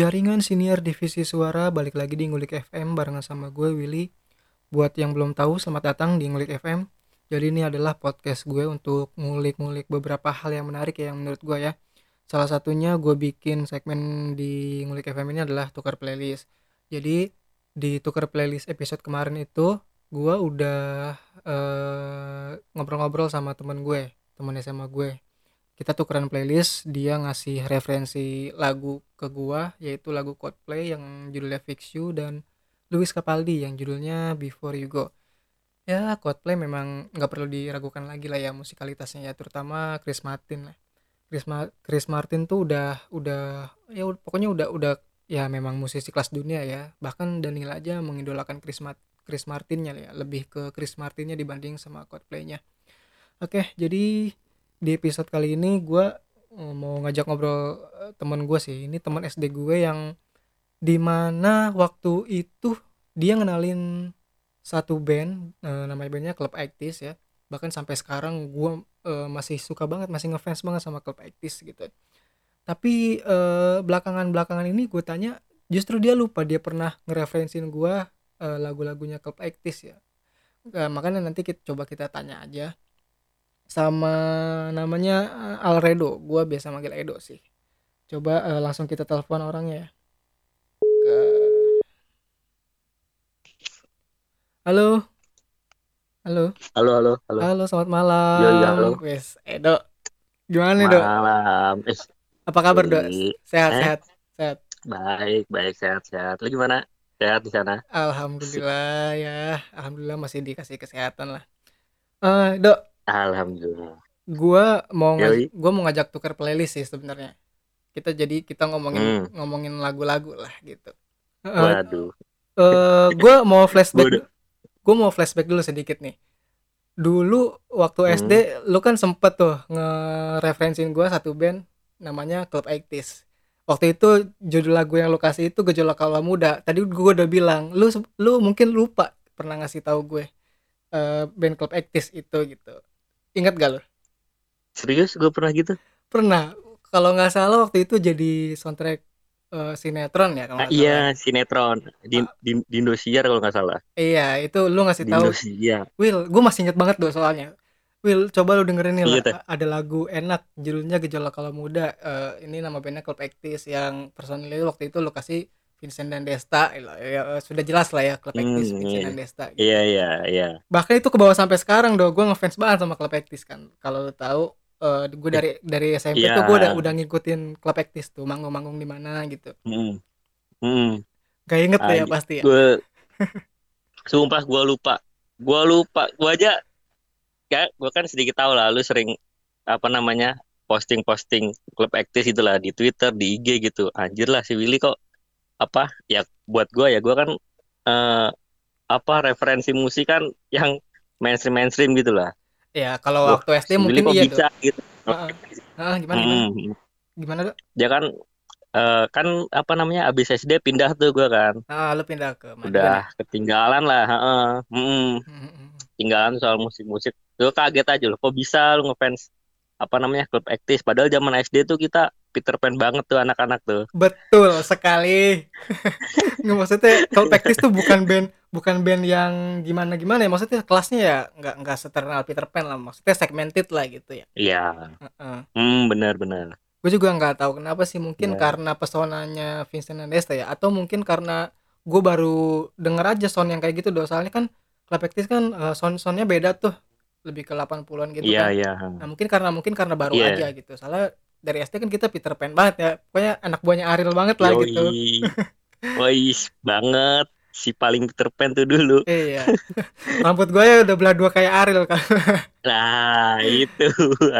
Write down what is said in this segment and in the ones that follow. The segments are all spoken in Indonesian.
Jaringan siniar divisi suara balik lagi di Ngulik FM barengan sama gue Willy. Buat yang belum tahu, selamat datang di Ngulik FM. Jadi ini adalah podcast gue untuk ngulik-ngulik beberapa hal yang menarik ya yang menurut gue ya. Salah satunya gue bikin segmen di Ngulik FM ini adalah tukar playlist. Jadi di tukar playlist episode kemarin itu gue udah eh, ngobrol-ngobrol sama temen gue, temen SMA gue kita tukeran playlist dia ngasih referensi lagu ke gua yaitu lagu Coldplay yang judulnya Fix You dan Louis Capaldi yang judulnya Before You Go. Ya Coldplay memang nggak perlu diragukan lagi lah ya musikalitasnya ya terutama Chris Martin lah. Chris, Ma Chris Martin tuh udah udah ya pokoknya udah udah ya memang musisi kelas dunia ya. Bahkan Daniel aja mengidolakan Chris Ma Chris Martinnya ya lebih ke Chris Martinnya dibanding sama Coldplaynya. Oke jadi di episode kali ini gue eh, mau ngajak ngobrol eh, teman gue sih. Ini teman SD gue yang di mana waktu itu dia ngenalin satu band e, namanya bandnya Club Actis ya. Bahkan sampai sekarang gue masih suka banget masih ngefans banget sama Club Actis gitu. Tapi belakangan belakangan ini gue tanya justru dia lupa dia pernah ngereferensin gue lagu-lagunya Club Actis ya. Makanya nanti kita coba kita tanya aja sama namanya uh, Alredo. Gua biasa manggil Edo sih. Coba uh, langsung kita telepon orangnya ya. Ke... Halo. Halo. Halo, halo, halo. Halo, selamat malam. Yo, yo, halo. Wes, Edo. Gimana nih, Dok? Malam. Eh, Apa kabar, Dok? Sehat, Eh? sehat, sehat. baik, baik, sehat, sehat. Lu gimana? Sehat di sana? Alhamdulillah ya. Alhamdulillah masih dikasih kesehatan lah. Eh, Dok, Alhamdulillah. gua mau ngaj- gua mau ngajak tuker playlist sih sebenarnya. Kita jadi kita ngomongin Hmm. ngomongin lagu-lagu lah gitu. Waduh. eh, gua mau flashback Gua mau flashback dulu sedikit nih. Dulu waktu Hmm. SD lu kan sempet tuh ngereferensin gua satu band namanya Club 80s. Waktu itu judul lagu yang lu kasih itu Gejolak Kala Muda. Tadi gua udah bilang, lu lu mungkin lupa pernah ngasih tahu gue eh, band Club 80s itu gitu. Ingat gak lu? Serius gue pernah gitu? Pernah. Kalau nggak salah waktu itu jadi soundtrack eh, sinetron ya kalau Ah, iya, sinetron di, di, di Indosiar kalau nggak salah. Iya, itu lu ngasih Di tahu Indosiar. Will, gue masih inget banget tuh soalnya. Will, coba lu dengerin nih Iya, lah. A- Ada lagu enak, judulnya Gejolak Kalau Muda. Eh, ini nama bandnya Club Actis yang personilnya waktu itu lu kasih Vincent dan Desta. Ya, ya, sudah jelas lah ya Actis, Hmm, Vincent iya. dan Desta. gitu. Iya, iya, iya. Bahkan itu ke bawah sampai sekarang dong. Gue ngefans banget sama Club Actis kan. Kalau lu tahu, eh gue dari dari SMP Iya. tuh gue udah udah ngikutin Club Actis tuh, manggung-manggung di mana gitu. Hmm. Hmm. Gak inget tuh ya pasti ya. Gue sumpah gue lupa. Gue lupa. Gue aja ya gue kan sedikit tahu lah lu sering apa namanya posting-posting klub aktif itulah di Twitter, di IG gitu. Anjir lah si Willy kok apa ya buat gue ya gue kan eh, apa referensi musik kan yang mainstream mainstream gitu lah. Ya, kalau Wah, waktu SD mungkin kok iya bisa gitu. Heeh. Ah, gimana gimana? Hmm. Gimana, Dok? Dia kan eh, kan apa namanya abis SD pindah tuh gue kan. Ah, lu pindah ke mana? Udah ketinggalan lah. heeh. Hmm. Hmm, tinggalan soal musik-musik gue kaget aja loh kok bisa lu ngefans apa namanya klub aktif padahal zaman SD tuh kita Peter Pan banget tuh anak-anak tuh Betul sekali. Nggak maksudnya kalau Pektis tuh bukan band bukan band yang gimana gimana ya maksudnya kelasnya ya nggak nggak seternal Peter Pan lah maksudnya segmented lah gitu ya. iya Heeh. hmm benar-benar Gue juga nggak tahu kenapa sih mungkin Iya. karena pesonanya Vincent dan Desta ya atau mungkin karena gue baru denger aja sound yang kayak gitu doh soalnya kan Pektis kan eh, sound soundnya beda tuh lebih ke 80-an gitu iya kan. iya Nah mungkin karena mungkin karena baru Iya. aja gitu. Soalnya dari SD kan kita Peter Pan banget ya. Pokoknya anak buahnya Ariel banget lah gitu. Yoi. Wais banget si paling Peter Pan tuh dulu Iya. Rambut gue ya udah belah dua kayak Ariel kan. nah itu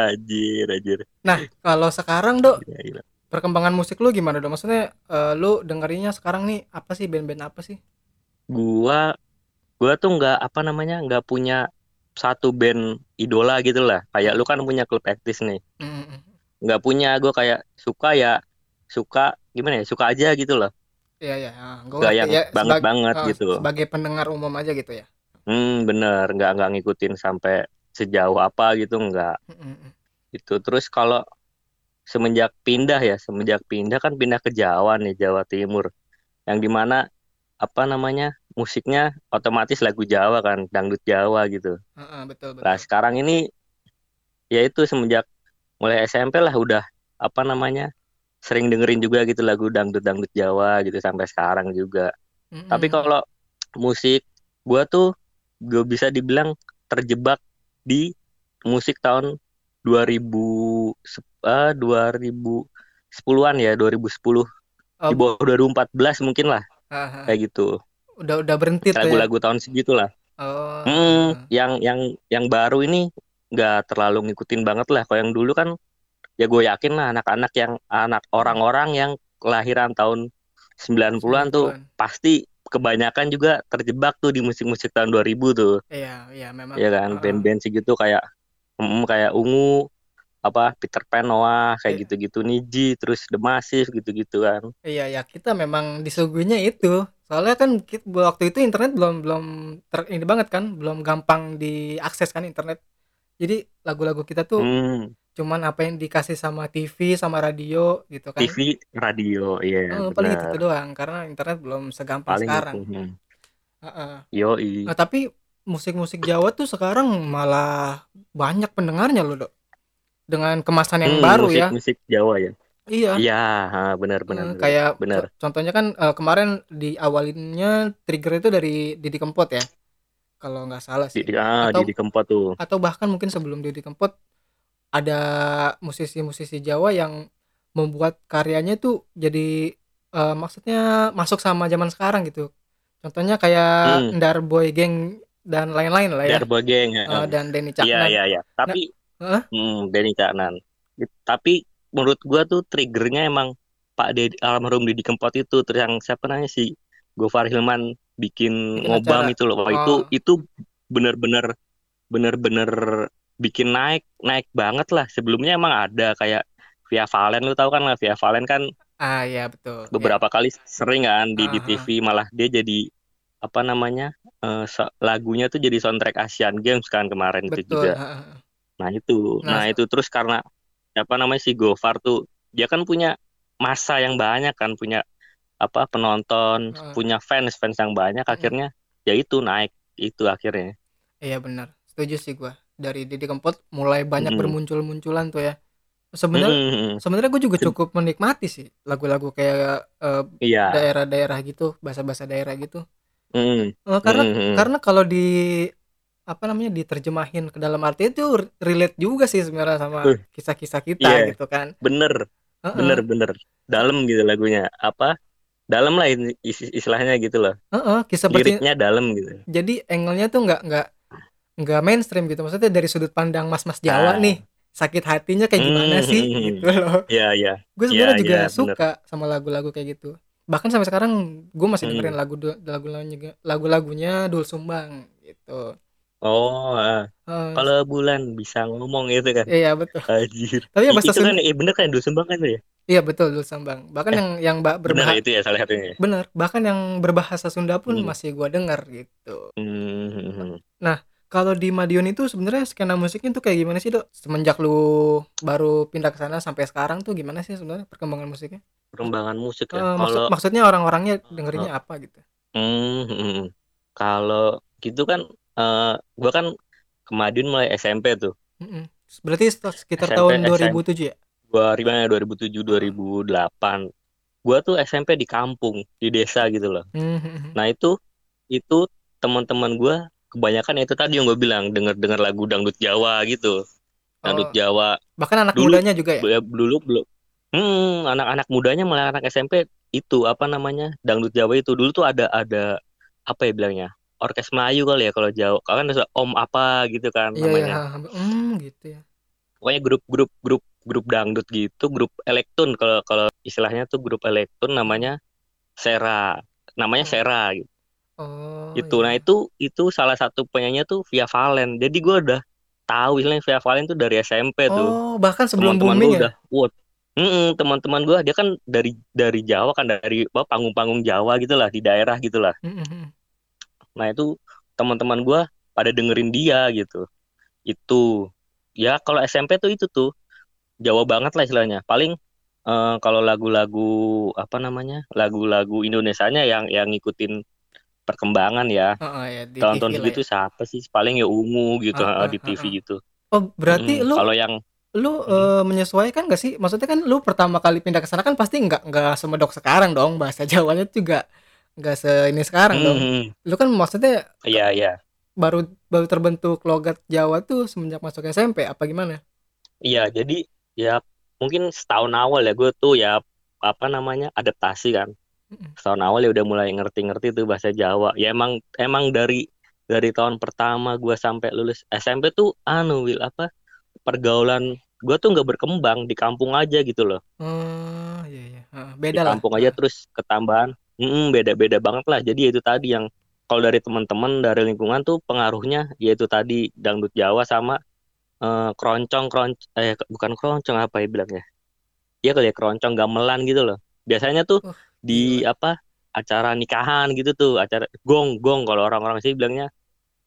anjir anjir Nah, kalau sekarang, Dok, Gila, gila. perkembangan musik lu gimana, Dok? Maksudnya eh, lu dengerinnya sekarang nih apa sih band-band apa sih? gua gua tuh nggak apa namanya nggak punya satu band idola gitu lah kayak lu kan punya klub aktif nih Mm, mm, mm. Nggak punya gue kayak suka ya suka gimana ya suka aja gitu loh Iya, iya. Ah, ngerti. yang Ya, banget sebag- banget ah, gitu Sebagai pendengar umum aja gitu ya. hmm bener nggak nggak ngikutin sampai sejauh apa gitu nggak Mm, mm, mm. itu terus kalau semenjak pindah ya, semenjak pindah kan pindah ke Jawa nih, Jawa Timur. Yang di mana apa namanya musiknya otomatis lagu Jawa kan, dangdut Jawa gitu. Heeh, betul Nah betul. sekarang ini ya itu semenjak mulai SMP lah udah apa namanya sering dengerin juga gitu lagu dangdut-dangdut Jawa gitu sampai sekarang juga. Tapi Mm-mm. kalau musik gua tuh gue bisa dibilang terjebak di musik tahun 2000 sep- eh, 2010-an ya 2010 di Oh, bawah 2014 mungkin lah haha. kayak gitu Udah udah berhenti ya. lagu-lagu tahun segitu lah Oh, Hmm, yang yang yang baru ini nggak terlalu ngikutin banget lah. Kalau yang dulu kan ya gue yakin lah anak-anak yang anak orang-orang yang kelahiran tahun 90-an tuh 90-an. pasti kebanyakan juga terjebak tuh di musik-musik tahun 2000 tuh. Iya, iya memang. ya kan? Band-band segitu kayak mm, kayak Ungu apa Peter Pan Noah kayak Iya. gitu-gitu Niji terus The Massive gitu-gitu kan. Iya ya kita memang disuguhnya itu. Soalnya kan waktu itu internet belum belum ter, ini banget kan belum gampang diakses kan internet jadi lagu-lagu kita tuh hmm, cuman apa yang dikasih sama TV sama radio gitu kan. TV radio iya Eh, paling itu doang karena internet belum segampang paling sekarang. itu hmm. Heeh. yoi. Nah, tapi musik-musik Jawa tuh sekarang malah banyak pendengarnya loh dok. Dengan kemasan yang Hmm, baru ya. musik-musik Jawa ya? Iya. Iya, ha, benar benar Eh, benar. kayak benar. co- contohnya kan eh, kemarin di awalinnya trigger itu dari Didi Kempot ya kalau nggak salah sih di, ah, atau Didi Kempot tuh. atau bahkan mungkin sebelum Didi Kempot ada musisi-musisi Jawa yang membuat karyanya tuh jadi eh, maksudnya masuk sama zaman sekarang gitu contohnya kayak Hmm, Ndar Boy Gang dan lain-lain lah ya Darbo Geng. ya. Eh, dan Denny Iya, Caknan iya, iya. nah Tapi eh, hmm, Denny Caknan. Tapi menurut gua tuh triggernya emang Pak Dedi almarhum Didi Kempot itu terus yang siapa namanya si Gofar Hilman bikin bikin ngobam acara itu loh. Wah, itu oh itu bener-bener bener-bener bikin naik naik banget lah. Sebelumnya emang ada kayak Via Valen lu tahu kan lah Via Valen kan ah ya betul ya beberapa kali sering kan di di ah, ah. TV malah dia jadi apa namanya so- lagunya tuh jadi soundtrack Asian Games kan kemarin itu betul juga. ah, ah. Nah itu, nah nah itu terus karena apa namanya si Gofar tuh dia kan punya masa yang banyak kan punya apa penonton, ah, punya fans fans yang banyak mm-mm. akhirnya ya itu naik itu akhirnya. Iya benar, setuju sih gua. Dari Didi Kempot mulai banyak Mm-mm. bermuncul-munculan tuh ya. Sebenarnya Mm-mm. sebenarnya gue juga cukup menikmati sih lagu-lagu kayak eh, Iya. daerah-daerah gitu, bahasa-bahasa daerah gitu. Mm, Eh, karena mm, mm. karena kalau di apa namanya diterjemahin ke dalam arti itu relate juga sih sebenarnya sama Uh, kisah-kisah kita Iya, gitu kan. bener, bener, Heeh, bener. Dalam gitu lagunya. Apa? Dalam lah istilahnya gitu loh. heeh, kisah percintaan. Liriknya dalam gitu. Jadi angle-nya tuh nggak nggak nggak mainstream gitu. Maksudnya dari sudut pandang mas-mas Jawa Ah, nih, sakit hatinya kayak gimana mm, sih gitu loh. Iya, iya, gue sebenarnya juga iya, bener. suka sama lagu-lagu kayak gitu bahkan sampai sekarang gue masih dengerin Mm. lagu lagu-lagunya lagu-lagunya Dul Sumbang gitu Oh. Eh, kalau bulan bisa ngomong gitu kan. iya betul Anjir. tapi yang bahasa itu kan, eh bener kan Dusun Bang kan tuh ya? Iya betul Dul Sumbang bahkan Eh, yang yang berbahasa itu ya salah satunya. ya? bener bahkan yang berbahasa Sunda pun Hmm. masih gue denger gitu Hmm. nah kalau di Madiun itu sebenarnya skena musiknya tuh kayak gimana sih dok semenjak lu baru pindah ke sana sampai sekarang tuh gimana sih sebenarnya perkembangan musiknya Perkembangan musik ya. Eh, maksud Kalau maksudnya orang-orangnya eh, dengerinnya apa gitu hmm, hmm, hmm. kalau gitu kan eh gua kan ke Madiun mulai SMP tuh. Mm-mm. berarti sekitar SMP tahun SM 2007 ya gua gimana 2007 2008. Gua tuh SMP di kampung, di desa gitu loh. Hmm, Nah, itu itu teman-teman gua kebanyakan itu tadi yang gue bilang denger-denger lagu dangdut Jawa gitu. Dangdut Oh, Jawa. bahkan anak Dulu mudanya juga ya? ya, dulu belum Hmm, anak-anak mudanya malah anak SMP itu apa namanya dangdut Jawa itu dulu tuh ada ada apa ya bilangnya orkes Melayu kali ya kalau Jawa kan ada Om apa gitu kan Iya ya, namanya hmm, gitu ya. pokoknya grup-grup grup grup dangdut gitu grup elektron kalau kalau istilahnya tuh grup elektron namanya Sera. Namanya Oh, Sera gitu. Oh itu nah iya. itu itu salah satu penyanyi tuh Via Valen. Jadi gue udah tahu istilahnya Via Valen tuh dari SMP tuh. Oh, bahkan sebelum teman-teman booming gue ya? udah wah Mm-mm, teman-teman gue dia kan dari dari Jawa kan dari apa, panggung-panggung Jawa gitulah di daerah gitulah. Mm-mm. nah itu teman-teman gue pada dengerin dia gitu. Itu. Ya kalau SMP tuh itu tuh Jawa banget lah istilahnya. Paling eh, kalau lagu-lagu apa namanya? Lagu-lagu Indonesianya yang yang ngikutin perkembangan ya. Heeh, ya di Tahun-tahun TV segitu ya. siapa sih? Paling ya Ungu gitu Heeh, eh, di TV gitu. Oh, berarti Mm, lu Kalau yang lu mm, eh, menyesuaikan gak sih? Maksudnya kan lu pertama kali pindah ke sana kan pasti nggak nggak semedok sekarang dong bahasa Jawanya juga nggak se ini sekarang dong. mm, Lu kan maksudnya iya iya. baru baru terbentuk logat Jawa tuh semenjak masuk SMP apa gimana? Iya, jadi ya mungkin setahun awal ya gue tuh ya apa namanya adaptasi kan. Setahun awal ya udah mulai ngerti-ngerti tuh bahasa Jawa. Ya emang emang dari dari tahun pertama gue sampai lulus SMP tuh anu Will apa pergaulan gue tuh nggak berkembang di kampung aja gitu loh. Oh, iya iya. Heeh, Di beda lah. kampung aja terus ketambahan mm, beda-beda banget lah. Jadi ya itu tadi yang kalau dari teman-teman dari lingkungan tuh pengaruhnya yaitu tadi dangdut Jawa sama eh, keroncong keronc eh bukan keroncong apa ya bilangnya Iya kali ya keroncong gamelan gitu loh. Biasanya tuh Oh, di gila. apa acara nikahan gitu tuh, acara gong gong kalau orang-orang sih bilangnya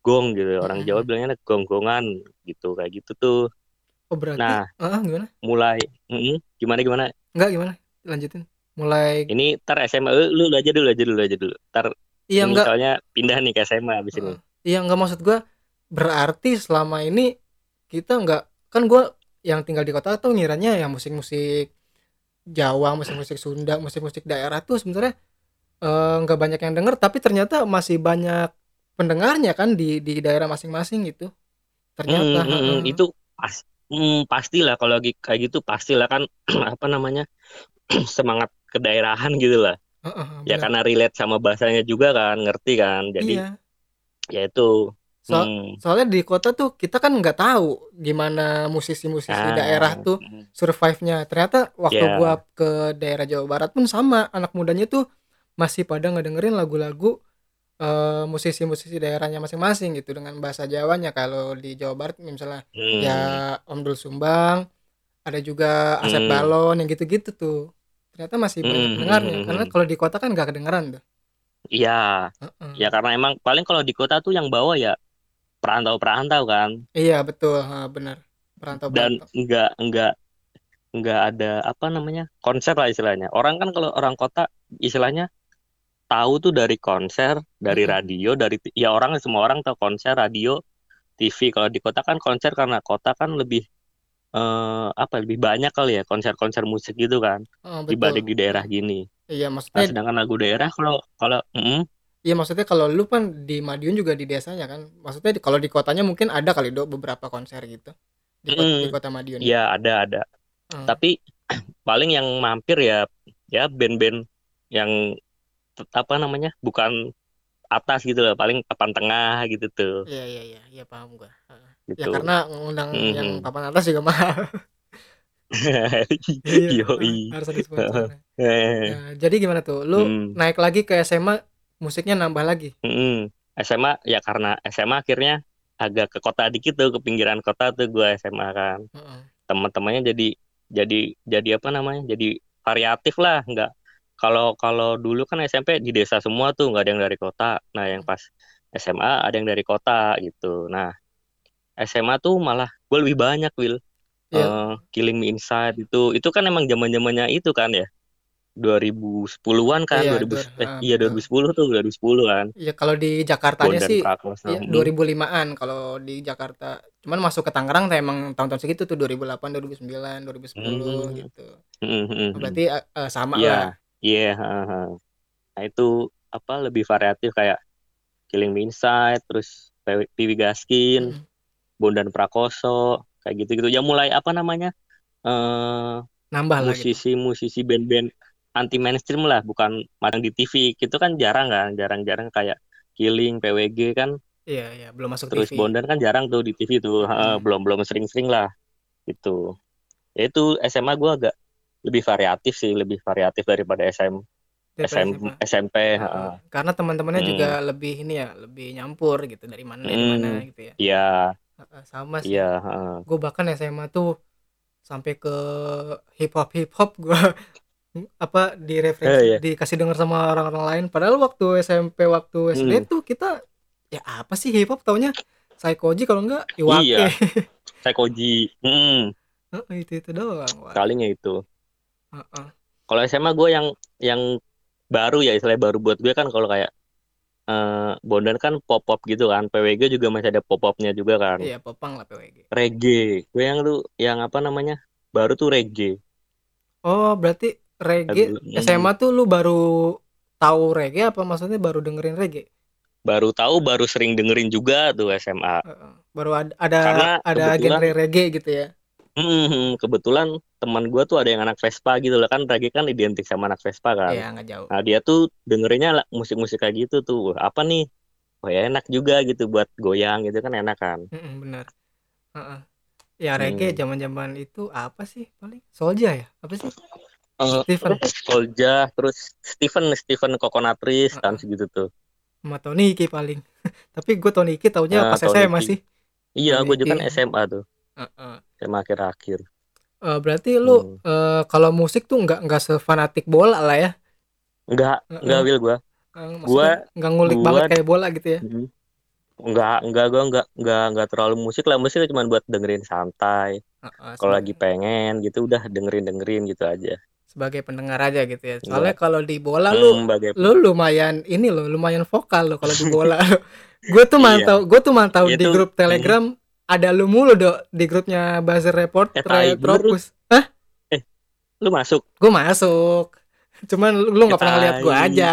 gong gitu. Orang Jawa bilangnya gong-gongan gitu kayak gitu tuh. Oh, berarti Nah, Heeh, gimana? mulai mm, gimana gimana? Enggak gimana? Lanjutin. Mulai Ini tar SMA eh, lu lu aja dulu aja dulu aja dulu. Tar iya ini enggak soalnya pindah nih ke SMA abis ini. Heeh. Iya enggak maksud gua berarti selama ini kita enggak kan gua yang tinggal di kota tuh ngiranya yang musik-musik Jawa, musik-musik Sunda, musik-musik daerah tuh sebenarnya eh, nggak banyak yang denger tapi ternyata masih banyak pendengarnya kan di di daerah masing-masing gitu. Ternyata, Mm, mm, mm. heeh. itu pas mm, pastilah kalau lagi kayak gitu pastilah kan apa namanya semangat kedaerahan gitu lah. Heeh, Ya benar. karena relate sama bahasanya juga kan, ngerti kan. Jadi Iya. ya itu. So- Hmm. soalnya di kota tuh kita kan nggak tahu gimana musisi-musisi Ah, daerah tuh mm, survive-nya. Ternyata waktu Ya. gua ke daerah Jawa Barat pun sama, anak mudanya tuh masih pada ngedengerin lagu-lagu eh, musisi-musisi daerahnya masing-masing gitu dengan bahasa Jawanya. Kalau di Jawa Barat misalnya hmm, ya Om Dul Sumbang, ada juga Asep Hmm. Balon yang gitu-gitu tuh. Ternyata masih banyak Hmm, pendengarnya. hmm, Karena hmm. kalau di kota kan nggak kedengeran tuh. Iya, Heeh. ya karena emang paling kalau di kota tuh yang bawa ya perantau-perantau kan. Iya betul, ha, benar. Dan Perantau-perantau. enggak enggak enggak ada apa namanya konser lah istilahnya. Orang kan kalau orang kota istilahnya tahu tuh dari konser, dari Mm-mm. radio, dari ya orang semua orang tahu konser, radio, TV. Kalau di kota kan konser karena kota kan lebih eh, apa lebih banyak kali ya konser-konser musik gitu kan Heeh, dibanding di daerah gini. Iya Nah, maksudnya sedangkan lagu daerah kalau kalau mm, Iya maksudnya kalau lu kan di Madiun juga di desanya kan. Maksudnya di- kalau di kotanya mungkin ada kali do beberapa konser gitu di kota, di mm, kota Madiun. ya ada ada. Heeh. Tapi paling yang mampir ya ya band-band yang apa namanya bukan atas gitu loh, paling papan tengah gitu tuh, Iya iya iya, iya paham gua. Ya gitu. karena ngundang yang Mhm. papan atas juga mahal. Iya, Yoi. harus ada sponsor. Nah, jadi gimana tuh? Lu hmm, naik lagi ke SMA, musiknya nambah lagi. mm. SMA ya karena SMA akhirnya agak ke kota dikit tuh, ke pinggiran kota tuh gua SMA kan. Heeh. Teman-temannya jadi jadi jadi apa namanya? Jadi variatif lah, nggak kalau kalau dulu kan SMP di desa semua tuh, nggak ada yang dari kota. Nah, yang pas SMA ada yang dari kota gitu. Nah, SMA tuh malah gue lebih banyak, Will. Iya, Eh, Killing Me Inside itu itu kan emang zaman-zamannya itu kan ya. 2010-an kan, iya, 2000 dua, eh ah, iya betul. 2010 tuh, 2010 kan. Iya, kalau di Jakartanya Bondan sih Prakoso. Iya, Hmm. 2005-an kalau di Jakarta. Cuman masuk ke Tangerang tuh emang tahun-tahun segitu tuh 2008, 2009, 2010 Hmm. gitu. Hmm, hmm, hmm. berarti eh, eh, sama Iya, lah. iya, heeh. Nah, itu apa lebih variatif kayak Killing Me Inside, terus Piwi Piwi Gaskin, Mm-mm. Bondan Prakoso, kayak gitu-gitu. Ya mulai apa namanya? eh Nambah lah gitu. musisi-musisi band-band anti mainstream lah, bukan madang di TV. Itu kan jarang kan, jarang-jarang kayak Killing, PWG kan, Iya, iya, belum masuk terus TV. Bondan kan jarang tuh di TV tuh, Heeh, Mm. belum belum sering-sering lah gitu. Ya itu SMA gue agak lebih variatif sih, lebih variatif daripada SM, Daripada SM, SMA. SMP. Heeh. heeh. Karena teman-temannya Hmm. juga lebih ini ya, lebih nyampur gitu dari mana dari mana Hmm, gitu ya. iya, Heeh, sama sih. iya, heeh. Gue bahkan SMA tuh sampai ke hip hop hip hop gue apa Eh, direferensi iya. dikasih denger sama orang-orang lain. Padahal waktu SMP waktu SD Hmm, tuh kita ya apa sih hip hop taunya? Psychoji kalau enggak Iwake. Iya, Psychoji. Hmm, Heeh, itu itu doang wah palingnya itu. Heeh. kalau SMA gue yang yang baru ya istilahnya baru buat gue kan kalau kayak eh Bondan kan pop pop gitu kan. PWG juga masih ada pop popnya juga kan. Iya popang lah PWG reggae. Gue yang tuh yang apa namanya? Baru tuh reggae. Oh berarti reggae? Hmm. SMA tuh lu baru tahu reggae apa? Maksudnya baru dengerin reggae? Baru tahu baru sering dengerin juga tuh SMA baru ada ada, Karena ada genre reggae gitu ya? Hmm, kebetulan teman gue tuh ada yang anak Vespa gitu loh. Kan reggae kan identik sama anak Vespa kan? Iya nggak jauh. Nah, dia tuh dengerinnya lah musik-musik kayak gitu tuh. Wah, Apa nih? Oh ya enak juga gitu buat goyang gitu kan enak kan. Mm-mm, benar. Heeh. ya reggae Hmm. zaman-zaman itu apa sih paling? Solja ya? Apa sih Eh, Steven Solja, terus Steven, Steven Trees, kan Uh-uh. segitu tuh. sama Toniki paling tapi gue Toniki taunya Nah, pas SMA Toniki. sih Iya, gue juga kan. SMA tuh. Heeh. SMA akhir-akhir. Eh, berarti lu Hmm. eh, kalau musik tuh nggak nggak sefanatik bola lah ya Enggak, Heeh. enggak Will gue. Eh, maksudnya nggak ngulik gua- banget kayak bola gitu ya Enggak, enggak gue enggak enggak enggak terlalu musik lah. Musik cuma buat dengerin santai. Heeh, Kalau sebagai- lagi pengen gitu udah dengerin-dengerin gitu aja. Sebagai pendengar aja gitu ya. Soalnya kalau di bola lu Hmm, bagai lu lumayan ini lo lumayan vokal lo kalau di bola. Gue tuh Iya. mantau gue tuh mantau Iya di tuh, grup telegram ada lu mulu dok di grupnya buzzer report Eh, tai, retropus hah? Lu masuk. gue masuk. Cuman lu nggak pernah lihat gue aja.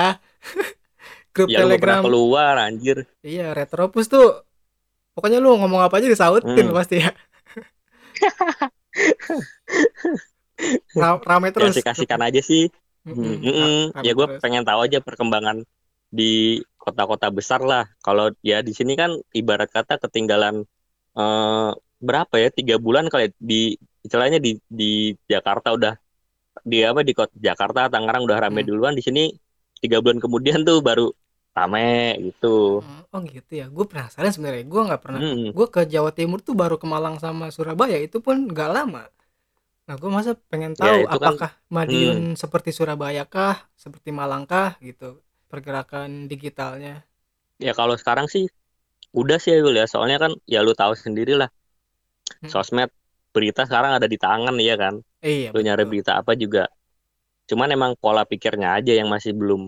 Grup Ya telegram. keluar anjir. iya retropus tuh pokoknya lu ngomong apa aja disautin Hmm. pasti ya Ra- rame terus. ya kasihkan aja sih. Mm-mm, Hmm, mm-mm. rame ya gue pengen tahu aja perkembangan di kota-kota besar lah. Kalau ya di sini kan ibarat kata ketinggalan eh, berapa ya tiga bulan kali ya, di istilahnya di di Jakarta udah di apa di kota Jakarta Tangerang udah rame Hmm. duluan. Di sini tiga bulan kemudian tuh baru rame gitu. Hmm, oh gitu ya. Gue penasaran sebenarnya. Gue nggak pernah Mm. gue ke Jawa Timur tuh baru ke Malang sama Surabaya. Itu pun nggak lama nah gue masa pengen Ya, tahu kan- apakah Madiun seperti Surabaya kah seperti Malang kah gitu pergerakan digitalnya? Ya kalau sekarang sih udah sih Will ya. Soalnya kan ya lu tahu sendiri lah Hmm. sosmed berita sekarang ada di tangan ya kan? Iya lu nyari betul. berita apa juga. Cuman emang pola pikirnya aja yang masih belum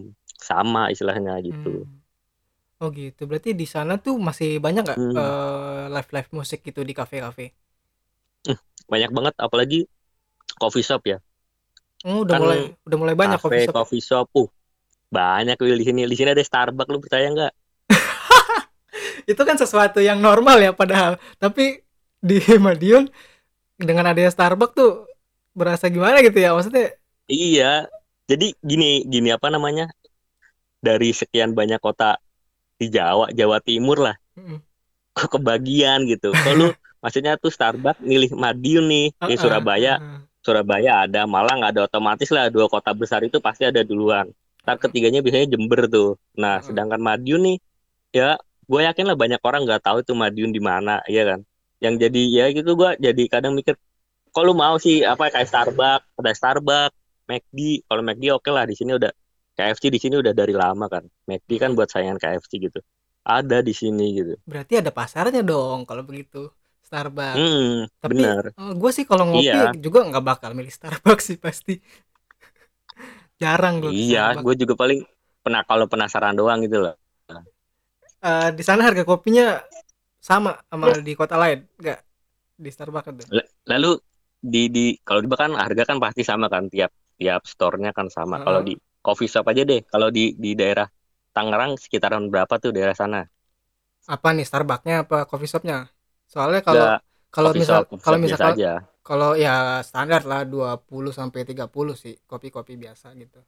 sama istilahnya gitu. Hmm. oh gitu. Berarti di sana tuh masih banyak nggak Hmm. eh, live live musik gitu di kafe-kafe? Banyak banget. Apalagi coffee shop ya. Oh, udah Kan mulai udah mulai banyak cafe coffee shop coffee shop. Uh banyak Will di sini. Di sini ada Starbucks lu percaya nggak? Itu kan sesuatu yang normal ya padahal. Tapi di Madiun dengan adanya Starbucks tuh berasa gimana gitu ya? Maksudnya iya. Jadi gini gini apa namanya? Dari sekian banyak kota di Jawa Jawa Timur lah. Mm, kok kebagian gitu? Kalau maksudnya tuh Starbucks milih Madiun nih di uh-uh, Surabaya. uh-uh. Surabaya ada, Malang ada, otomatis lah dua kota besar itu pasti ada duluan. Ntar ketiganya biasanya Jember tuh. Nah, Hmm. sedangkan Madiun nih, ya gue yakin lah banyak orang nggak tahu itu Madiun di mana, ya kan? Yang jadi ya gitu gue jadi kadang mikir, kok lu mau sih apa kayak Starbucks, ada Starbucks, McD. Kalau McD oke lah di sini udah KFC di sini udah dari lama kan. McD kan buat saingan KFC gitu. Ada di sini gitu. berarti ada pasarnya dong kalau begitu Starbucks Hmm, tapi bener. gue sih kalau ngopi Iya. juga nggak bakal milih Starbucks sih pasti jarang gue Iya, gue juga paling pernah kalau penasaran doang gitu loh. Eh, di sana harga kopinya sama sama di kota lain nggak di Starbucks itu Lalu di di kalau di kan harga kan pasti sama kan tiap tiap store-nya kan sama. Heeh. Kalau di coffee shop aja deh. Kalau di di daerah Tangerang sekitaran berapa tuh daerah sana? apa nih Starbucksnya apa coffee shopnya soalnya kalau Nggak, kalau misal kalau misal kalau ya standar lah 20 sampai 30 sih kopi-kopi biasa gitu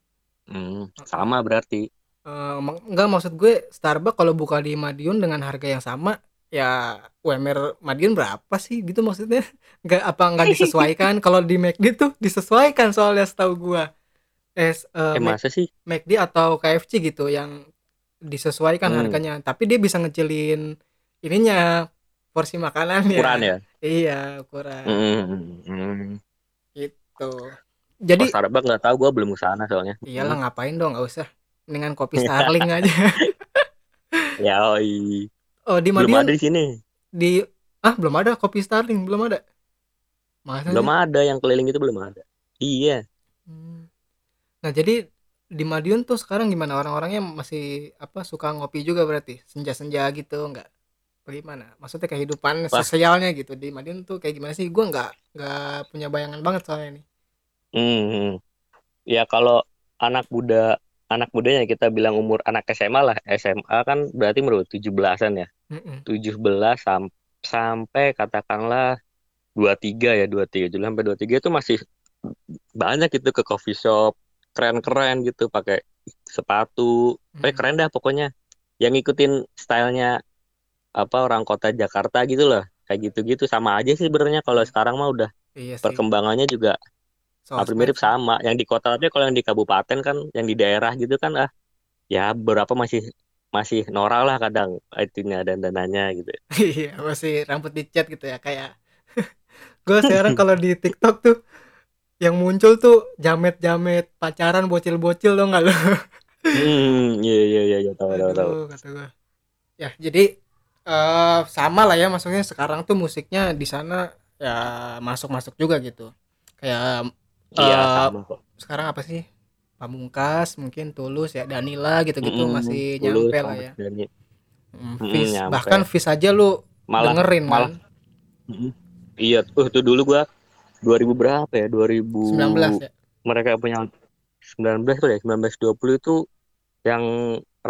Hmm, sama berarti. Eh, mak- enggak maksud gue Starbucks kalau buka di Madiun dengan harga yang sama ya UMR Madiun berapa sih gitu maksudnya nggak apa nggak disesuaikan kalau di McD tuh disesuaikan soalnya setahu gua eh, s- eh, Eh Mac- masa sih? McD atau KFC gitu yang disesuaikan Hmm. harganya tapi dia bisa ngecilin ininya porsi makanannya Ukuran ya? iya ukuran Hmm, hmm, hmm. gitu jadi Kalau Starbucks nggak tahu gue belum ke sana soalnya. iyalah ngapain dong nggak usah mendingan kopi Starling aja Ya, oi. oh di belum Madiun ada di sini. di ah belum ada kopi Starling belum ada Masa belum sih? ada yang keliling itu belum ada iya Hmm. Nah, jadi di Madiun tuh sekarang gimana orang-orangnya masih apa suka ngopi juga berarti senja-senja gitu nggak bagaimana maksudnya kehidupan pas. sosialnya gitu. Di Madiun tuh kayak gimana sih? Gue nggak nggak punya bayangan banget soalnya nih hmm, ya kalau anak muda anak mudanya kita bilang umur anak SMA lah. SMA kan berarti menurut 17-an ya? Mm-mm. 17 sam sampai katakanlah 23 ya 23 Juli sampai 23 itu masih banyak gitu ke coffee shop. Keren-keren gitu pakai sepatu. Kayak Mm-mm. keren dah pokoknya. Yang ngikutin stylenya apa orang kota Jakarta gitu loh. Kayak gitu-gitu sama aja sih sebenarnya kalau Iya sekarang mah udah. Iya sih. Perkembangannya juga hampir sosmed mirip sama. Yang di kota tapi kalau yang di kabupaten kan yang di daerah gitu kan ah ya beberapa masih masih norak lah kadang itunya dan dananya gitu. Iya masih rambut dicat gitu ya kayak. Gue sekarang kalau di TikTok tuh yang muncul tuh jamet-jamet pacaran bocil-bocil dong nggak lo hmm iya iya iya iya, tahu tahu tahu kata gue ya jadi eh sama lah ya maksudnya sekarang tuh musiknya di sana ya masuk-masuk juga gitu. Kayak iya eh sama kok. sekarang apa sih? Pamungkas mungkin Tulus ya Danila gitu-gitu Mm-mm, masih Tulus nyampe lah ya. Dani Mm, Fis nyampe. bahkan Fis aja lu malah dengerin kan malah. Mm-mm. iya tuh tuh dulu gua 2000 berapa ya? 2000 19 ya. mereka punya 19 tuh ya 1920 itu yang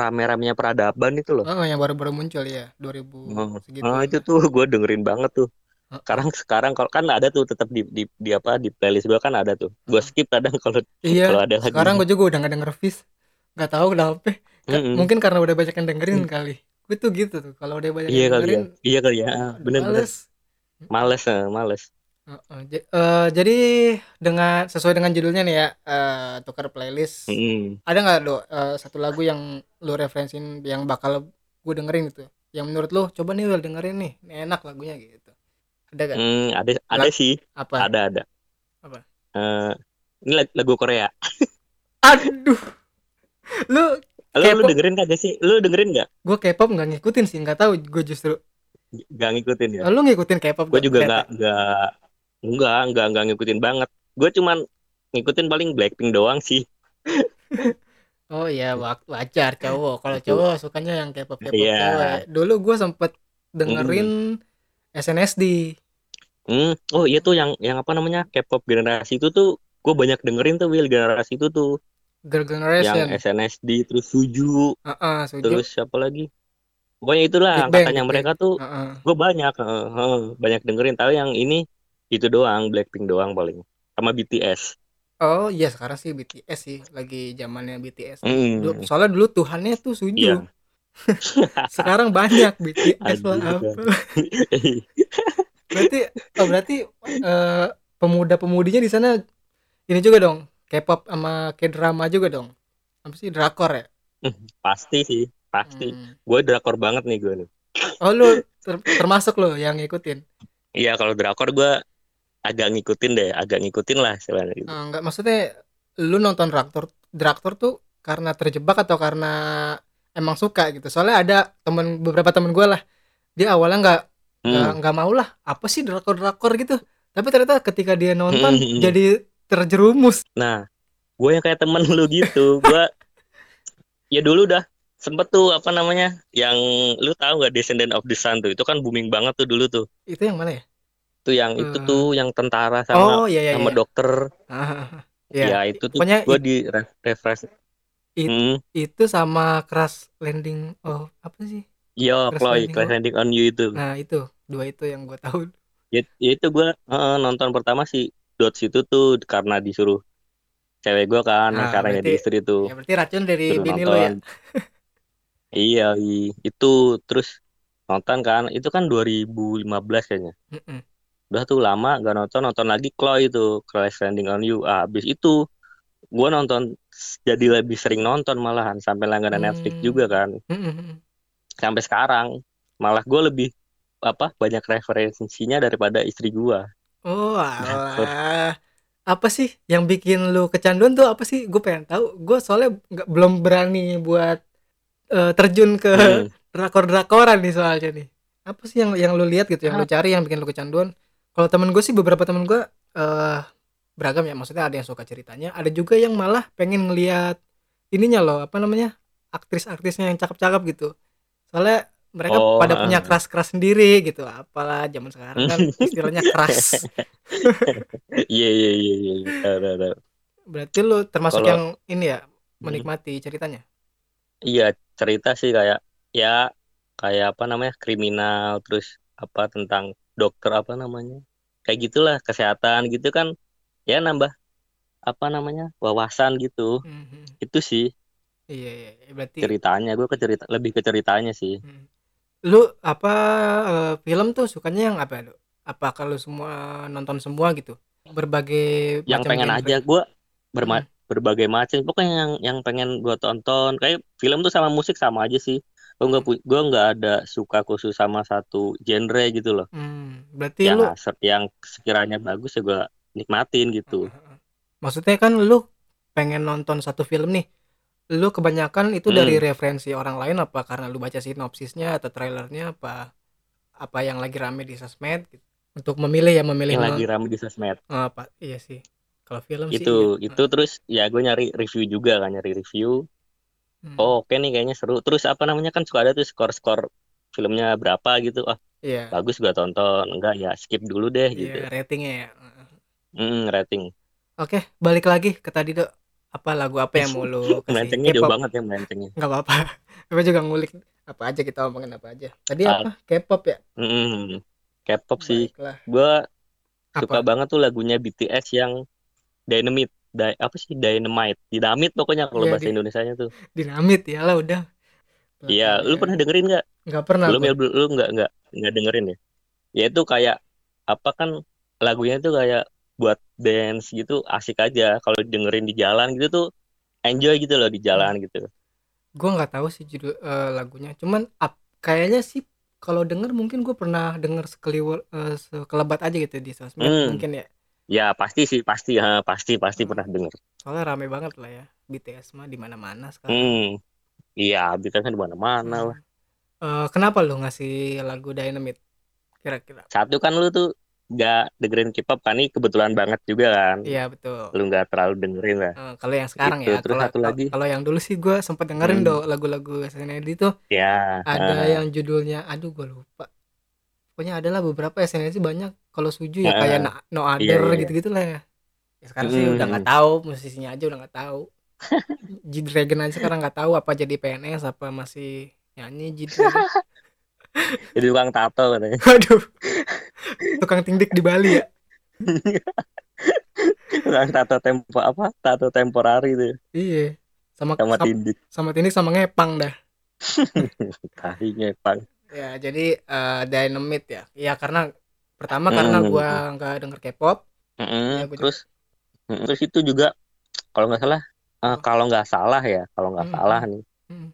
rame-ramenya peradaban itu loh oh yang baru-baru muncul ya 2000 Oh, segitu oh, itu tuh gue dengerin banget tuh. Heeh, Sekarang sekarang kalau kan ada tuh tetap di, di di apa di playlist gue kan ada tuh. Gue heeh. skip kadang kalau iya kalau ada sekarang lagunya. gue juga udah gak denger Fis nggak tahu kenapa Ka- Mm-mm. mungkin karena udah banyak yang dengerin kali gue tuh gitu tuh kalau udah banyak Iya yang kali ya. dengerin Iya kali ya. Ah, udah Bener-bener. males Males, eh, males. Heeh, j- eh, jadi dengan sesuai dengan judulnya nih ya eh, tukar playlist Mm-mm. ada nggak lo eh, satu lagu yang lo referensin yang bakal gue dengerin gitu yang menurut lo coba nih Will dengerin nih ini enak lagunya gitu ada gak Hmm, ada ada Lag- sih, apa ada ada. apa Eh, ini lag- lagu Korea. aduh lu Lu lu dengerin kagak sih? Lu dengerin nggak? gue K-pop nggak ngikutin sih nggak tahu gue justru Gak ngikutin ya? Lu ngikutin K-pop Gue gak juga Kayak nggak nggak nggak nggak nggak ngikutin banget. Gue cuman ngikutin paling Blackpink doang sih. oh iya wajar cowok kalau cowok sukanya yang K-pop K-pop Iya. cewek dulu gue sempet Mm. dengerin SNSD Hmm, oh iya tuh yang yang apa namanya K-pop generasi itu tuh gue banyak dengerin tuh Will generasi itu tuh Girl yang Generation SNSD terus Suju Heeh, Suju terus siapa lagi pokoknya itulah Big angkatannya Bang mereka tuh Heeh. gue banyak eh, eh, banyak dengerin tapi yang ini itu doang Blackpink doang paling sama BTS Oh iya sekarang sih BTS sih lagi zamannya BTS. Hmm soalnya dulu Tuhannya tuh Suju. Sekarang banyak BTS lah apa. Berarti oh berarti eh, pemuda-pemudinya di sana ini juga dong. K-pop sama K-drama juga dong. Apa sih drakor ya? pasti sih pasti Hmm. gue drakor banget nih gue nih Oh lu ter- termasuk lo yang ngikutin. iya kalau drakor gue agak ngikutin deh agak ngikutin lah istilahnya gitu. Eh, enggak maksudnya lu nonton drakor drakor tuh karena terjebak atau karena emang suka gitu. Soalnya ada temen beberapa temen gue lah dia awalnya nggak nggak hmm. nggak mau lah apa sih drakor drakor gitu. Tapi ternyata ketika dia nonton Hmm. jadi terjerumus. Nah, gue yang kayak temen lu gitu, gue ya dulu udah sempet tuh apa namanya, yang lu tahu gak Descendant of the Sun tuh, itu kan booming banget tuh dulu tuh, itu yang mana ya tuh yang itu Eh, tuh yang tentara sama oh iya iya sama iya. dokter, Ah, ya ya itu tuh pokoknya gue di re- refresh, it- hmm, itu sama crash landing oh apa sih? Yo crash Chloe, landing Crash Landing on You itu, nah itu. Dua itu yang gue tahu. Ya, ya itu gue nonton pertama si Dots itu tuh karena disuruh cewek gue kan, nah karena jadi istri tuh, ya berarti racun dari suruh bini lo ya. Nonton, iya itu terus nonton kan, itu kan 2015 kayaknya. Mm-mm. Udah tuh lama gak nonton nonton lagi Chloe itu Crash Landing on You. Ah, habis itu gue nonton jadi lebih sering nonton malahan sampai langganan Netflix Hmm. juga kan. Mm-mm. sampai sekarang malah gue lebih apa banyak referensinya daripada istri gue oh nah alah. Apa sih yang bikin lu kecanduan tuh apa sih? Gue pengen tahu. Gue soalnya nggak belum berani buat eh, terjun ke hmm, drakor drakoran nih soalnya nih. Apa sih yang yang lu lihat gitu yang lu ah, cari yang bikin lu kecanduan Kalau temen gue sih beberapa temen gue eh beragam ya, maksudnya ada yang suka ceritanya, ada juga yang malah pengen ngelihat ininya loh, apa namanya? Aktris-aktrisnya yang cakep-cakep gitu. Soalnya mereka Oh, pada punya heeh. keras-keras sendiri gitu. Apalah zaman sekarang kan istilahnya keras. Iya iya iya iya. iya. Berarti lu termasuk Kalau yang ini ya Hmm. menikmati ceritanya? iya cerita sih kayak ya kayak apa namanya kriminal terus apa tentang dokter apa namanya kayak gitulah kesehatan gitu kan ya nambah apa namanya wawasan gitu Mhm. itu sih Iya, iya, iya. berarti ceritanya gue ke cerita lebih ke ceritanya sih hmm. lu apa eh, film tuh sukanya yang apa lu? Apa kalau semua nonton semua gitu? Berbagai yang pengen genre. aja gue berma Hmm. berbagai macam pokoknya yang yang pengen gue tonton kayak film tuh sama musik sama aja sih gue nggak gue nggak ada suka khusus sama satu genre gitu loh Hmm, berarti yang lu yang sekiranya bagus ya gue nikmatin gitu maksudnya kan lu pengen nonton satu film nih. Lu kebanyakan itu dari Hmm. referensi orang lain apa karena lu baca sinopsisnya atau trailernya apa apa yang lagi rame di sosmed gitu. Untuk memilih ya memilih yang lagi rame di sosmed Eh, apa iya sih. Kalau film sih itu iya. itu terus ya gue nyari review juga kan nyari review Hmm. oh oke nih kayaknya seru terus apa namanya kan suka ada tuh skor-skor filmnya berapa gitu ah Iya. bagus gue tonton enggak ya skip dulu deh gitu Iya, ratingnya ya. Hmm, rating Oke, balik lagi ke tadi dok. Apa lagu apa yang mau lu kasih? jauh banget ya melencengnya Nggak apa-apa. Gue juga ngulik apa aja kita omongin apa aja. Tadi Ah. apa? K-pop ya? Hmm, K-pop sih gue suka banget tuh lagunya BTS yang Dynamite Di- apa sih Dynamite Dynamite pokoknya kalau Iya, bahasa di- Indonesianya tuh Dinamit ya lah udah. iya lu pernah dengerin nggak Nggak pernah. ya belum lu nggak nggak nggak dengerin ya ya itu kayak apa kan lagunya itu kayak buat dance gitu asik aja kalau dengerin di jalan gitu tuh enjoy gitu loh di jalan gitu Gue nggak tahu sih judul eh, lagunya. Cuman ap, kayaknya sih kalau denger mungkin gue pernah denger sekeliwat eh, sekelebat aja gitu di sosmed Hmm. mungkin ya. Ya pasti sih pasti ha, pasti pasti Hmm. pernah denger Soalnya rame banget lah ya. BTS mah di mana-mana sekarang. hmm iya BTS kan di mana-mana Hmm. lah Eh, kenapa lu ngasih lagu Dynamite? Kira-kira. satu kan lu tuh nggak dengerin K-pop kan ini kebetulan banget juga kan Iya betul. lu nggak terlalu dengerin lah Eh, kalau yang sekarang Gitu, ya, terus kalau satu lagi. kalau yang dulu sih gue sempet dengerin Hmm. do lagu-lagu SNSD tuh ya ada ha. yang judulnya, aduh gue lupa. Pokoknya adalah beberapa SNSD banyak. Kalau Suju ya kayak Na- No Other iya, iya. gitu-gitu lah ya. Ya sekarang sih udah Hmm. nggak tahu, musisinya aja udah nggak tahu. G-Dragon aja sekarang nggak tahu apa jadi PNS apa masih nyanyi G-Dragon. jadi tukang tato katanya Waduh, tukang tindik di Bali ya. tukang tato tempo apa tato temporari tuh Iya, sama sama tindik sama tindik sama ngepang dah. tahinya pang Ya, jadi eh, Dynamite ya. Ya karena pertama karena Hmm. gua nggak denger K-pop. Mm-mm, Ya, gua terus mm, terus itu juga kalau nggak salah eh, Apa? kalau nggak salah ya kalau nggak Hmm, salah hmm, nih hmm.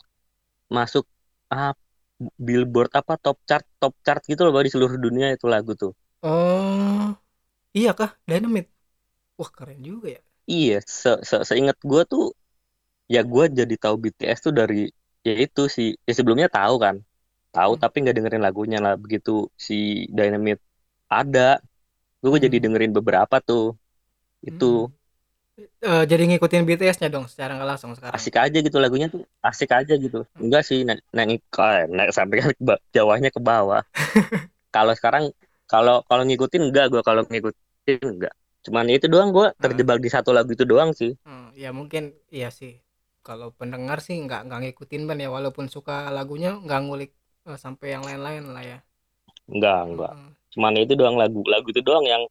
masuk ah, billboard apa top chart top chart gitu loh di seluruh dunia itu lagu tuh Oh, iya kah? Dynamite. Wah, keren juga ya. iya se se seingat gue tuh ya gue jadi tahu BTS tuh dari ya itu sih ya sebelumnya tahu kan tahu Hmm. tapi nggak dengerin lagunya lah begitu si Dynamite ada gue jadi Hmm. dengerin beberapa tuh itu Hmm. Eh, jadi ngikutin BTS-nya dong secara nggak langsung sekarang. asik aja gitu lagunya tuh asik aja gitu enggak sih naik naik naik sampai ke Jawanya ke bawah kalau sekarang kalau kalau ngikutin enggak gue kalau ngikutin enggak cuman itu doang gue terjebak di satu lagu itu doang sih Hmm, ya mungkin iya sih. Kalau pendengar sih nggak nggak ngikutin ban ya walaupun suka lagunya nggak ngulik eh, sampai yang lain-lain lah ya. enggak enggak Hmm. Cuman itu doang lagu lagu itu doang yang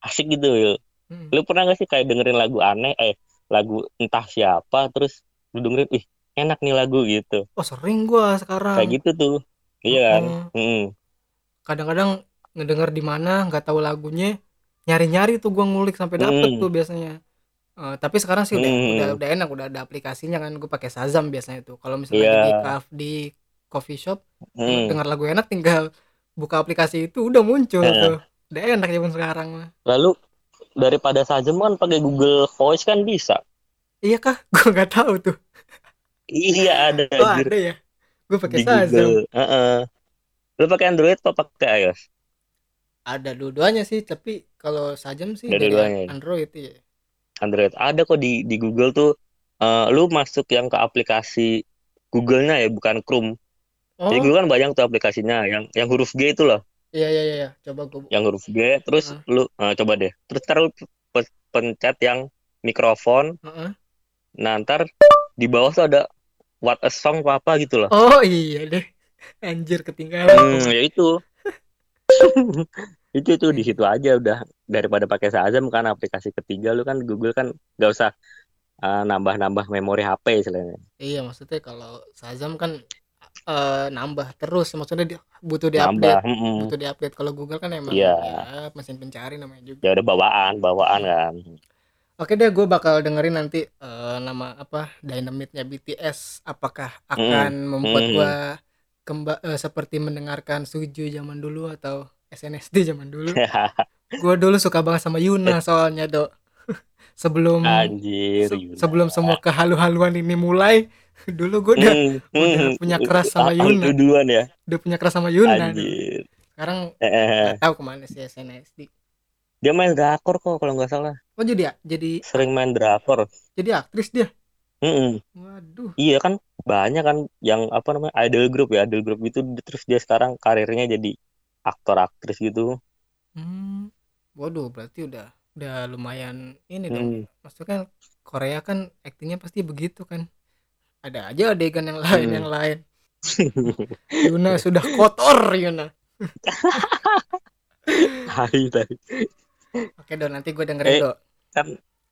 asik gitu Wil. Hmm. lu pernah gak sih kayak dengerin lagu aneh eh lagu entah siapa terus lu dengerin ih enak nih lagu gitu Oh sering gua sekarang. kayak gitu tuh iya kan Heeh. Mm. Kadang-kadang ngedenger di mana nggak tahu lagunya, nyari-nyari tuh gua ngulik sampai dapet Hmm. tuh biasanya. Eh, tapi sekarang sih udah Hmm. udah udah enak, udah ada aplikasinya kan. Gue pakai Shazam biasanya tuh. Kalau misalnya Iya. lagi di kaf- di coffee shop, Mm. dengar lagu enak tinggal buka aplikasi itu udah muncul Iya. tuh. Udah enak zaman sekarang mah. lalu daripada Shazam kan pakai Google Voice kan bisa Iya kah? Gue nggak tahu tuh. iya ada Oh ada ya. Gue pakai Shazam. Google Heeh. lu pakai Android atau pakai iOS ada dua-duanya sih tapi kalau sajam sih Ada dari ya? Android iya Android ada kok di di Google tuh eh, lu masuk yang ke aplikasi Google-nya ya bukan Chrome oh. jadi Google kan banyak tuh aplikasinya yang yang huruf G itu loh. Iya iya iya iya. coba gue yang huruf G terus Heeh. lu eh, coba deh. Terus ntar lu pe- pencet yang mikrofon. Heeh. nah ntar di bawah tuh ada what a song apa apa gitu loh. Oh iya deh. Anjir ketinggalan. Hmm, ya itu. Itu tuh di situ aja udah. Daripada pakai Shazam kan aplikasi ketiga lu kan Google kan nggak usah eh, nambah-nambah memori HP istilahnya. Iya maksudnya kalau Shazam kan eh, nambah terus maksudnya dia butuh diupdate mm-mm. butuh diupdate kalau Google kan emang Iya. ya mesin pencari namanya juga ya udah bawaan bawaan kan Oke deh, gue bakal dengerin nanti eh, nama apa Dynamitnya BTS. Apakah akan membuat Hmm. gue kemba eh, seperti mendengarkan Suju zaman dulu atau SNSD zaman dulu? gue dulu suka banget sama Yuna soalnya dok. sebelum anjir se- Yuna. sebelum semua kehalu-haluan ini mulai, dulu gue udah Hmm, udah hmm. punya keras sama Ah, Yuna. lu duluan ya udah punya keras sama Yuna. dulu. anjir Sekarang Eh, eh, eh. tahu ke mana sih SNSD. dia main drakor kok kalau nggak salah Oh jadi ya, jadi sering main drakor jadi aktris dia. Mm-mm. Waduh. Iya kan banyak kan yang apa namanya idol group ya idol group itu terus dia sekarang karirnya jadi aktor aktris gitu. Hmm. Waduh, berarti udah udah lumayan ini dong. Hmm. Maksudnya kan Korea kan aktingnya pasti begitu kan. Ada aja adegan yang lain Hmm. yang lain. Yuna sudah kotor Yuna. Hai tai. Oke dong, nanti gue dengerin Eh, dong. kan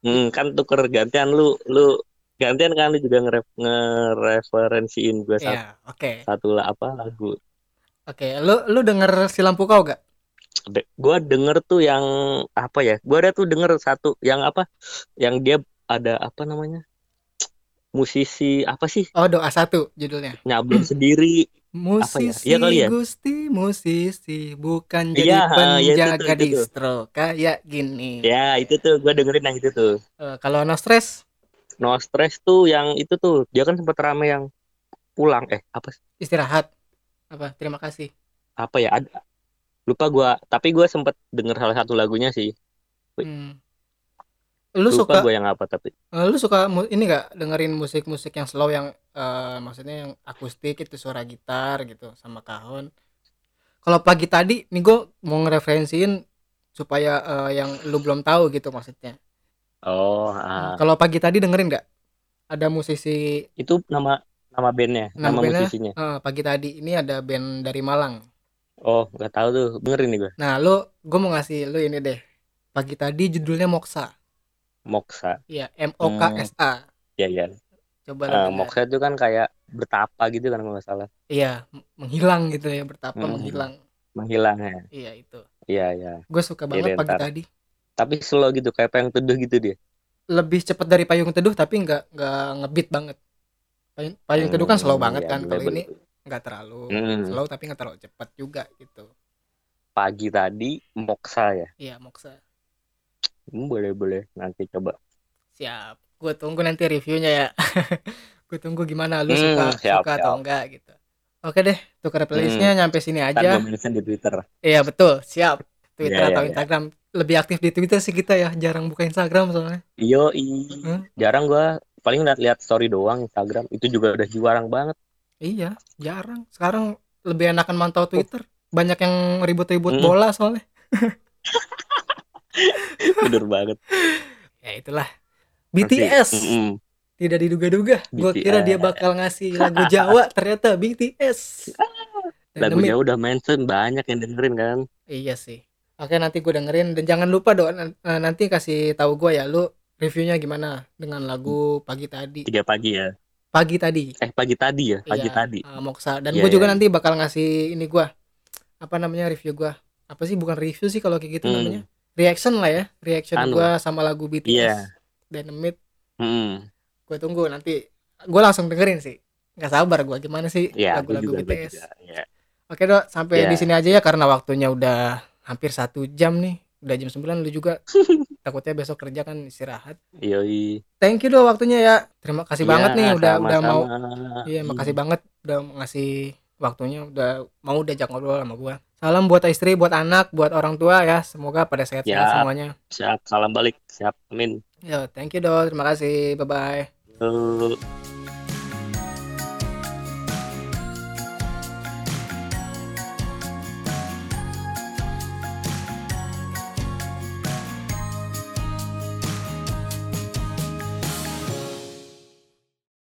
hmm, kan tuker gantian lu lu gantian kan lu juga nge ngereferensiin gue satu, Iya, oke. satu lah apa lagu. Oke, lu lu denger si lampu kau gak? De- gua denger tuh yang apa ya? Gua ada tuh denger satu yang apa? Yang dia ada apa namanya? Musisi apa sih? Oh, doa satu judulnya. Nyabut sendiri. Musisi Iya kali ya? Gusti musisi bukan Iya, jadi ha, ya itu tuh, penjaga itu tuh. distro kayak gini. Ya, itu tuh gua dengerin yang itu tuh. Eh, kalau no stress No Stress tuh yang itu tuh dia kan sempat rame yang pulang eh apa sih? istirahat. Apa? Terima kasih. apa ya ada lupa gua tapi gua sempet denger salah satu lagunya sih. Hmm. Lu lupa suka gua yang apa tapi Eh, lu suka ini gak dengerin musik-musik yang slow yang eh, maksudnya yang akustik itu suara gitar gitu sama kahon. Kalau pagi tadi nih gue mau ngereferensiin supaya eh, yang lu belum tahu gitu maksudnya. oh ah. Kalau pagi tadi dengerin gak? Ada musisi itu nama nama bandnya Nama nama, bandnya? musisinya eh, pagi tadi ini ada band dari Malang. oh nggak tahu tuh dengerin nih gua Nah, lu gue mau ngasih lu ini deh. Pagi tadi judulnya Moksa. Moksa Iya, M O K S A. ya ya Coba lu Eh, denger. Moksa itu kan kayak bertapa gitu kan kalau nggak salah Iya, menghilang gitu ya, bertapa Hmm. menghilang. menghilang ya Iya, itu. iya ya Gue suka banget deh, pagi ntar. tadi. tapi slow gitu kayak pengen teduh gitu dia Lebih cepat dari payung teduh tapi nggak nggak ngebeat banget. Payung, payung teduh kan slow Hmm, banget iya, kan. Kalau ini nggak terlalu Hmm. slow tapi nggak terlalu cepat juga gitu. pagi tadi Moksa ya Iya, Moksa. Hmm, boleh boleh nanti coba Siap. Gue tunggu nanti reviewnya ya. Gue tunggu gimana lu Hmm, suka siap, suka atau siap. enggak gitu. Oke deh, tukar playlistnya nyampe sini aja. di Twitter Iya betul, siap. Twitter Iya, iya, atau iya. Instagram lebih aktif di Twitter sih kita ya, jarang buka Instagram soalnya. Iyo, Hmm? jarang gua paling lihat-lihat story doang Instagram itu juga udah jarang banget. Iya, jarang. Sekarang lebih enakan mantau Twitter. Banyak yang ribut-ribut Mm. bola soalnya. Bener banget. Ya itulah. BTS tidak diduga-duga. Gue kira dia bakal ngasih lagu Jawa, ternyata BTS. Dan Lagu Jawa udah mention banyak yang dengerin kan. Iya sih. Oke nanti gue dengerin dan jangan lupa dong eh, nanti kasih tahu gue ya lu reviewnya gimana dengan lagu pagi tadi. Tiga pagi ya. Pagi tadi. Eh pagi tadi ya, pagi Iya, tadi. eh, Moksa dan Iya, gue juga iya. nanti bakal ngasih ini gue apa namanya review gue apa sih bukan review sih kalau kayak gitu Hmm. namanya reaction lah ya reaction Anu. gue sama lagu BTS Iya. Dynamite Mm. gue tunggu nanti gue langsung dengerin sih nggak sabar gue gimana sih gua lagu-lagu BTS. Iya. oke dok sampai Iya. di sini aja ya karena waktunya udah hampir satu jam nih udah jam 9 lu juga takutnya besok kerja kan istirahat Yoi. thank you dok waktunya ya terima kasih banget Iya, nih udah udah mau iya makasih banget udah ngasih waktunya udah mau diajak ngobrol sama gue salam buat istri buat anak buat orang tua ya semoga pada sehat-sehat Ya. semuanya Siap, salam balik. Siap, amin. yo thank you dol terima kasih bye bye Tuh.